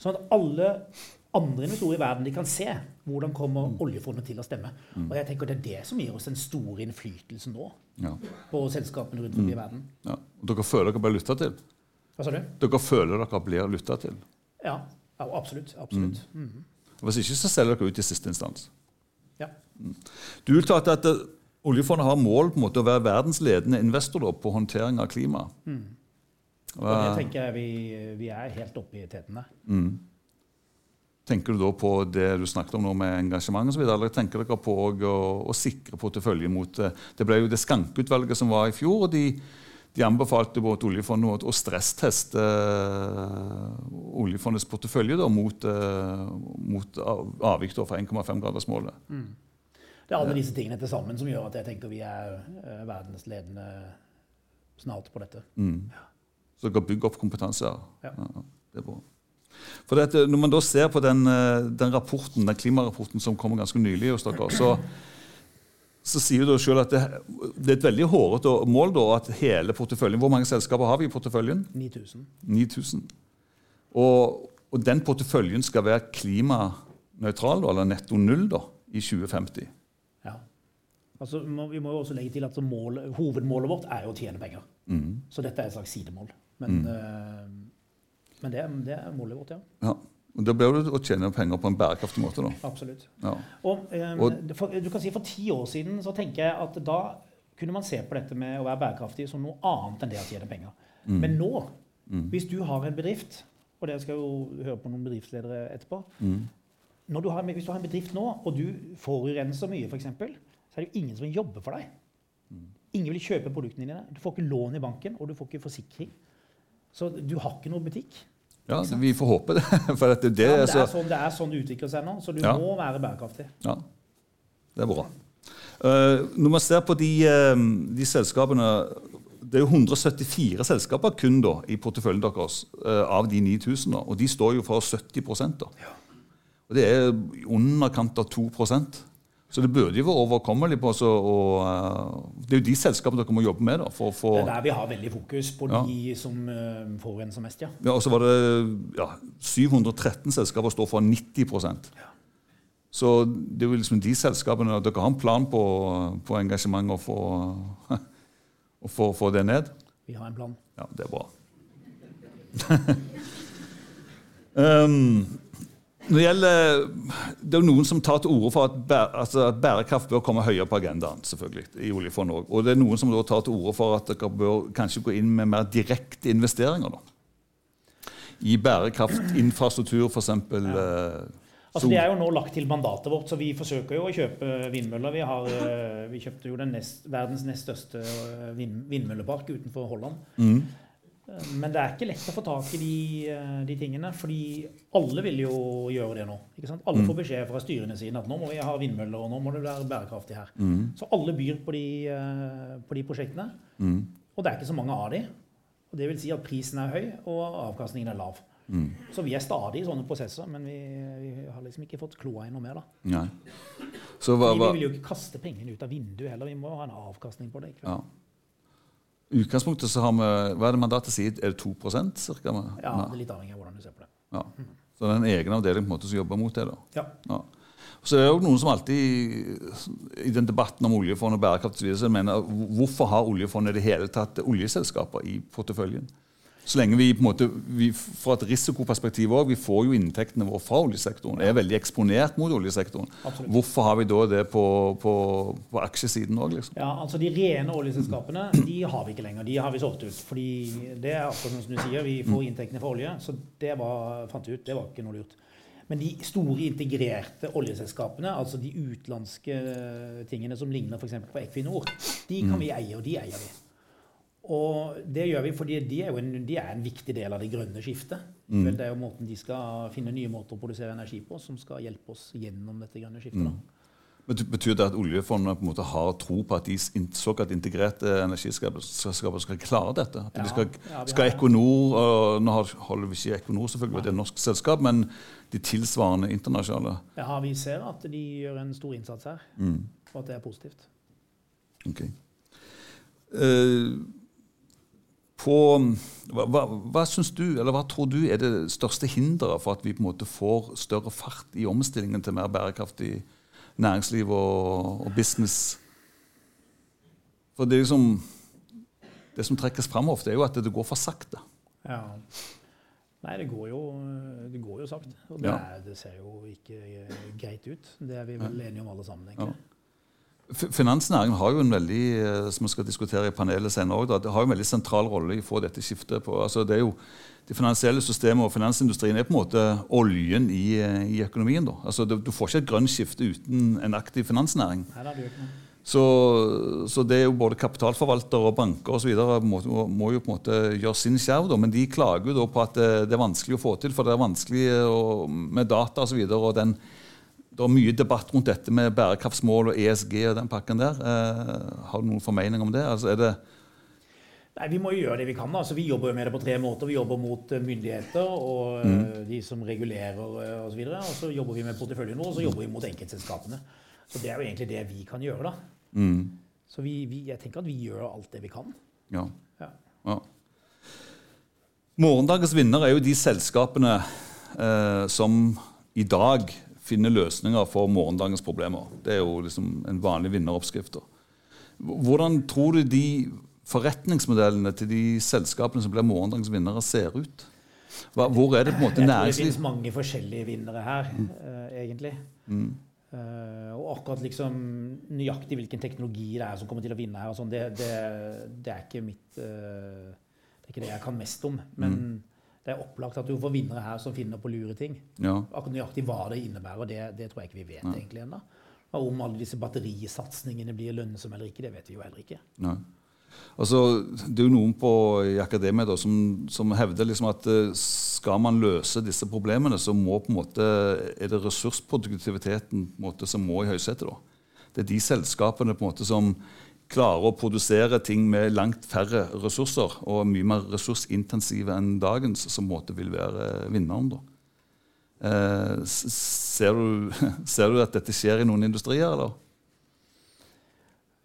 Sånn at alle andre investorer i verden de kan se hvordan kommer oljefondet til å stemme. Og jeg tenker Det er det som gir oss den store innflytelsen nå Ja. på selskapene rundt omkring i verden. Ja. Og dere føler dere blir lytta til? Hva sa du? Dere føler dere blir lytta til? Ja, ja absolutt. absolutt. Mm. Hvis ikke så selger dere ut i siste instans. Ja. Du uttalte at eh, oljefondet har mål på en måte å være verdensledende investor da, på håndtering av klima. Og det tenker jeg vi, vi er helt oppe i tetene. Mm. Tenker du da på det du snakket om nå med engasjement osv., eller tenker dere på å, å sikre porteføljen mot eh, Det ble jo det Skanke-utvalget som var i fjor, og de, de anbefalte både oljefondet å stressteste eh, oljefondets portefølje da, mot, eh, mot avvik fra 1,5-gradersmålet. Det er alle disse tingene til sammen som gjør at jeg tenker vi er eh, verdensledende snart på dette. Så dere bygger opp kompetanse her. Ja. det er bra. For dette, når man da ser på den, den rapporten, den klimarapporten som kom ganske nylig hos dere, så, så sier du selv at det, det er et veldig hårete mål da, at hele porteføljen Hvor mange selskaper har vi i porteføljen? 9000. 9000. Og, og den porteføljen skal være klimanøytral, eller netto null, da, i 2050. Ja. Altså, vi må jo også legge til at mål, hovedmålet vårt er jo å tjene penger. Så dette er et slags sidemål. Men, eh, men det, det er målet vårt, ja. Ja. Da blir det å tjene penger på en bærekraftig måte. da. Absolutt. Ja. Og, um, Og- for, du kan si For ti år siden så tenker jeg at da kunne man se på dette med å være bærekraftig som noe annet enn det å tjene penger. Men nå, hvis du har en bedrift, og dere skal jo høre på noen bedriftsledere etterpå Når du har, Hvis du har en bedrift nå, og du forurenser mye, f.eks., så er det jo ingen som vil jobbe for deg. Ingen vil kjøpe produktene dine. Du får ikke lån i banken, og du får ikke forsikring. Så du har ikke noe butikk. Ja, Vi får håpe det. <laughs> For at det, det, Ja, men er det, så, sånn, det er sånn det utvikler seg nå, så du Ja. må være bærekraftig. Ja, det er bra. Uh, når man ser på de, eh, de selskapene Det er jo 174 selskaper kun da, i porteføljen deres uh, av de 9000. Da, og de står jo for 70% da. Og det er i underkant av 2 Så det burde jo være overkommelig. på oss, og, eh, Det er jo de selskapene dere må jobbe med da, for å få Det er der vi har veldig fokus på Ja. de som uh, forurenser mest, ja. ja, Og så var det ja, 713 selskaper står for 90 ja. Så det er jo liksom de selskapene Dere har en plan på, på engasjement og <laughs> få, få det ned? Vi har en plan. Ja, det er bra. um, <laughs> når det gjelder Det er noen som tar til orde for at, bæ- altså at bærekraft bør komme høyere på agendaen. selvfølgelig, i oljefondet også. Og det er noen som da tar til orde for at dere bør kanskje gå inn med mer direkte investeringer. da. I bærekraftinfrastruktur, f.eks. Eh, Altså, det er jo nå lagt til mandatet vårt, så vi forsøker jo å kjøpe vindmøller. Vi, har, eh, vi kjøpte jo den nest, verdens nest største eh, vind, vindmøllepark utenfor Holland. Eh, Men det er ikke lett å få tak i de, eh, de tingene, fordi alle vil jo gjøre det nå. ikke sant? Alle får beskjed fra styrene sine at nå må vi ha vindmøller, og nå må det være bærekraftig her. Så alle byr på de, eh, på de prosjektene. Og det er ikke så mange av de. Og det vil si at prisen er høy, og avkastningen er lav. Så vi er stadig i sånne prosesser, men vi, vi har liksom ikke fått kloa i noe mer. da. Hva, hva, vi vil jo ikke kaste pengene ut av vinduet heller, vi må ha en avkastning på det. ikke sant? ja. Utgangspunktet så har vi Hva er det mandatet sier? Er det 2 cirka? Ja, det er litt avhengig av hvordan du ser på det. Ja. Så det er en egen avdeling på en måte som jobber mot det. da. Ja. Ja. Så det er jo noen som alltid i den debatten om oljefond og bærekraft mener hvorfor har oljefondet i det hele tatt oljeselskaper i porteføljen? Så lenge vi på en måte, vi, Fra et risikoperspektiv òg, vi får jo inntektene våre fra oljesektoren. Er veldig eksponert mot oljesektoren. Absolutt. Hvorfor har vi da det på, på, på aksjesiden òg, liksom? Ja, altså De rene oljeselskapene de har vi ikke lenger. De har vi solgt ut. Fordi det er akkurat som du sier, vi får inntektene fra olje. Så det var, fant vi ut, det var ikke noe lurt. Men de store integrerte oljeselskapene, altså de utenlandske tingene som ligner f.eks. på Equinor, de kan vi eie, og de eier vi. Og det gjør vi fordi de er, jo en, de er en viktig del av det grønne skiftet. Vel, det er jo måten de skal finne nye måter å produsere energi på som skal hjelpe oss gjennom dette grønne skiftet. Men Bety- Betyr det at oljefondet på en måte har tro på at de såkalt integrerte energiselskaper skal klare dette? At Ja, de skal, ja, skal Equinor og Nå holder vi ikke Equinor, selvfølgelig, det er et norsk selskap, men de tilsvarende internasjonale Ja, vi ser at de gjør en stor innsats her, og at det er positivt. Ok. Eh, på, hva, hva, hva syns du, eller hva tror du er det største hinderet for at vi på en måte får større fart i omstillingen til mer bærekraftig næringsliv og, og business? For det liksom Det som trekkes fram ofte, er jo at det går for sakte. Ja. Nei, det går jo, det går jo sakte. Og det, Ja. er, det ser jo ikke greit ut. Det er vi vel enige om alle sammen, egentlig. F- Finansnæringen har jo en veldig eh, som vi skal diskutere i panelet senere også, det har jo en veldig sentral rolle i å få dette skiftet. på. Altså, det er jo Det finansielle systemet og finansindustrien er på en måte oljen i, eh, i økonomien. da. Altså, det, du får ikke et grønt skifte uten en aktiv finansnæring. Nei, det. Så, så det er jo både kapitalforvaltere og banker og så videre må, må jo på en måte gjøre sin skjerv, da, men de klager jo da på at det, det er vanskelig å få til, for det er vanskelig å, med data osv. Det er mye debatt rundt dette med bærekraftsmål og ESG og den pakken der. Eh, har du noen formening om det? Altså, er det Nei, Vi må jo gjøre det vi kan. Altså, vi jobber jo med det på tre måter. Vi jobber mot eh, myndigheter og mm. de som regulerer eh, osv. Og, og så jobber vi med porteføljen vår, og så jobber vi mot enkeltselskapene. Så det er jo egentlig det vi kan gjøre. da. mm, Så vi, vi, jeg tenker at vi gjør alt det vi kan. ja. Ja. Ja. Morgendagens vinner er jo de selskapene eh, som i dag finner løsninger for morgendagens problemer. Det er jo liksom en vanlig vinneroppskrift. Hvordan tror du de forretningsmodellene til de selskapene som blir morgendagens vinnere, ser ut? Hva, hvor er det på en måte tror det finnes mange forskjellige vinnere her, eh, egentlig. Eh, og akkurat liksom nøyaktig hvilken teknologi det er som kommer til å vinne her, og sånn, det, det, det er ikke mitt uh, Det er ikke det jeg kan mest om. Men det er opplagt at du får vinnere her som finner på lure ting. Ja. Akkurat nøyaktig hva det innebærer, det, det tror jeg ikke vi vet egentlig ennå. Om alle disse batterisatsingene blir lønnsomme eller ikke, det vet vi jo heller ikke. Nei. Altså, det er jo noen på, i akademia da, som, som hevder liksom at eh, skal man løse disse problemene, så må på en måte, er det ressursproduktiviteten på en måte, som må i høysetet. Det er de selskapene på en måte som klarer å produsere ting med langt færre ressurser og mye mer ressursintensive enn dagens, som måte vil være vinneren. da. Eh, ser, du, <laughs> ser du at dette skjer i noen industrier, eller?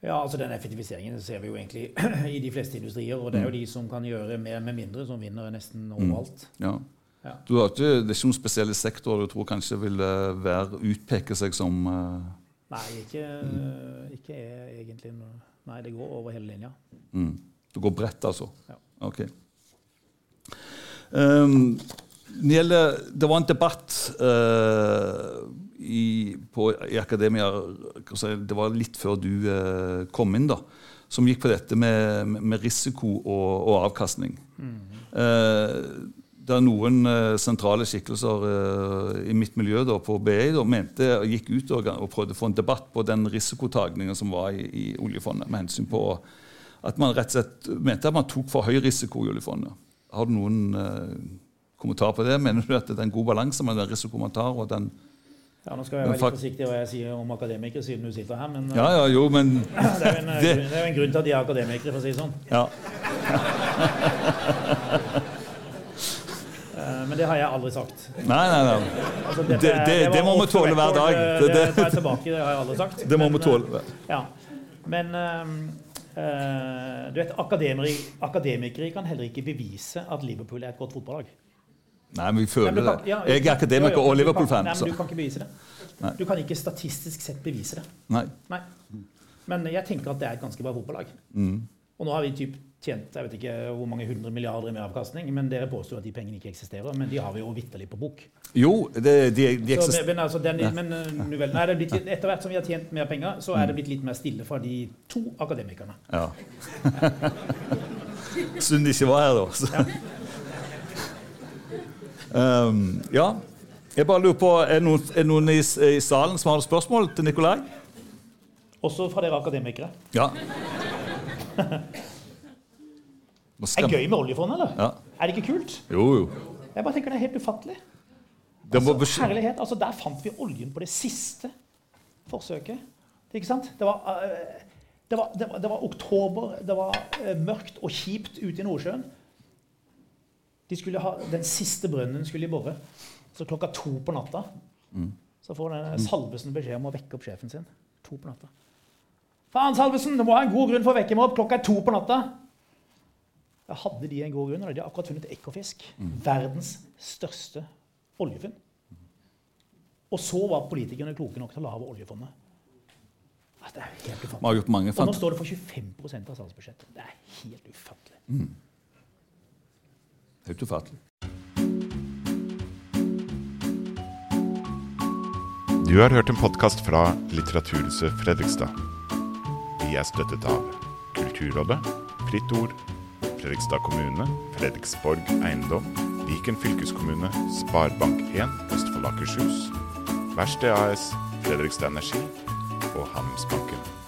Ja, altså Den effektiviseringen ser vi jo egentlig <clears throat> i de fleste industrier. Og det er jo de som kan gjøre mer med mindre, som vinner nesten overalt. Ja. Ja. Du har ikke, det er ikke noen spesielle sektorer du tror kanskje vil eh, være, utpeke seg som uh... Nei, ikke, ikke er egentlig noe Nei, det går over hele linja. mm. Det går bredt, altså? Ja. Ok. Um, det, gjelder, det var en debatt uh, i, på, i akademia Det var litt før du uh, kom inn, da, som gikk på dette med, med risiko og, og avkastning. Eh, det er noen eh, sentrale skikkelser eh, i mitt miljø da, på BI da, mente, gikk ut og, og prøvde å få en debatt på den risikotagningen som var i, i oljefondet, med hensyn på at man rett og slett mente at man tok for høy risiko i oljefondet. Har du noen eh, kommentar på det? Mener du at det er en god balanse med den risikoen man tar? og den... Ja, Nå skal jeg være litt forsiktig hva jeg sier om akademikere, siden du sitter her. Men Ja, ja, jo, men <laughs> det, er en, det- det er jo en grunn til at de er akademikere, for å si det sånn. ja. <laughs> Eh, Men det har jeg aldri sagt. Nei, nei, nei. Altså, Det- er- det- det må vi tåle hver dag. Det- Det, det- tar jeg tilbake, det har jeg aldri sagt. Det må vi tåle. eh, Ja. Men uh, du vet, akademikere, akademikere kan heller ikke bevise at Liverpool er et godt fotballag. Nei, men vi føler men kan, det. ja, Jeg er akademiker og Liverpool-fan. Nei, men du kan ikke bevise det. Nei. Du kan ikke statistisk sett bevise det. Nei. Nei. Men jeg tenker at det er et ganske bra fotballag. Mm. Og nå har vi typ tjent jeg vet ikke hvor mange hundre milliarder i meravkastning, men dere påstår at de pengene ikke eksisterer. Men de har vi jo vitterlig på bok. Jo, det, de, de eksisterer men, altså, den, men nu vel, nei, er litt- etter hvert som vi har tjent mer penger, så er det blitt litt mer stille fra de to akademikerne. Ja. Synd de ikke var her, da. Så. Um, ja. Jeg bare lurer på, Er det noen, er det noen i, i salen som har et spørsmål til Nikolai? Også fra dere akademikere. Ja. <laughs> Er det gøy med oljefondet, eller? Ja. Er det ikke kult? Jo, jo. Jeg bare tenker det er helt ufattelig. Altså, herlighet, altså Der fant vi oljen på det siste forsøket. Ikke sant? Det var, eh, det var, det var, det var oktober, det var eh, mørkt og kjipt ute i Nordsjøen. De skulle ha, Den siste brønnen skulle de bore. Så klokka to på natta så får denne Salvesen beskjed om å vekke opp sjefen sin. To på natta. Faen, Salvesen! Du må ha en god grunn for å vekke meg opp. Klokka er to på natta. Da hadde de en god grunn. og De har akkurat funnet Ekofisk. Verdens største oljefunn. Og så var politikerne kloke nok til å lage oljefondet. Det er helt ufattelig. Og nå står det for 25 av statsbudsjettet. Det er helt ufattelig. Mm. Helt ufattelig. Du har hørt en podkast fra Litteraturhuset Fredrikstad. Vi er støttet av Kulturrådet, Fritt Ord Fredrikstad kommune, Fredriksborg eiendom, Viken fylkeskommune, Sparebank1 Østfold Akershus, Verksted AS, Fredrikstad Energi og Handelsbanken.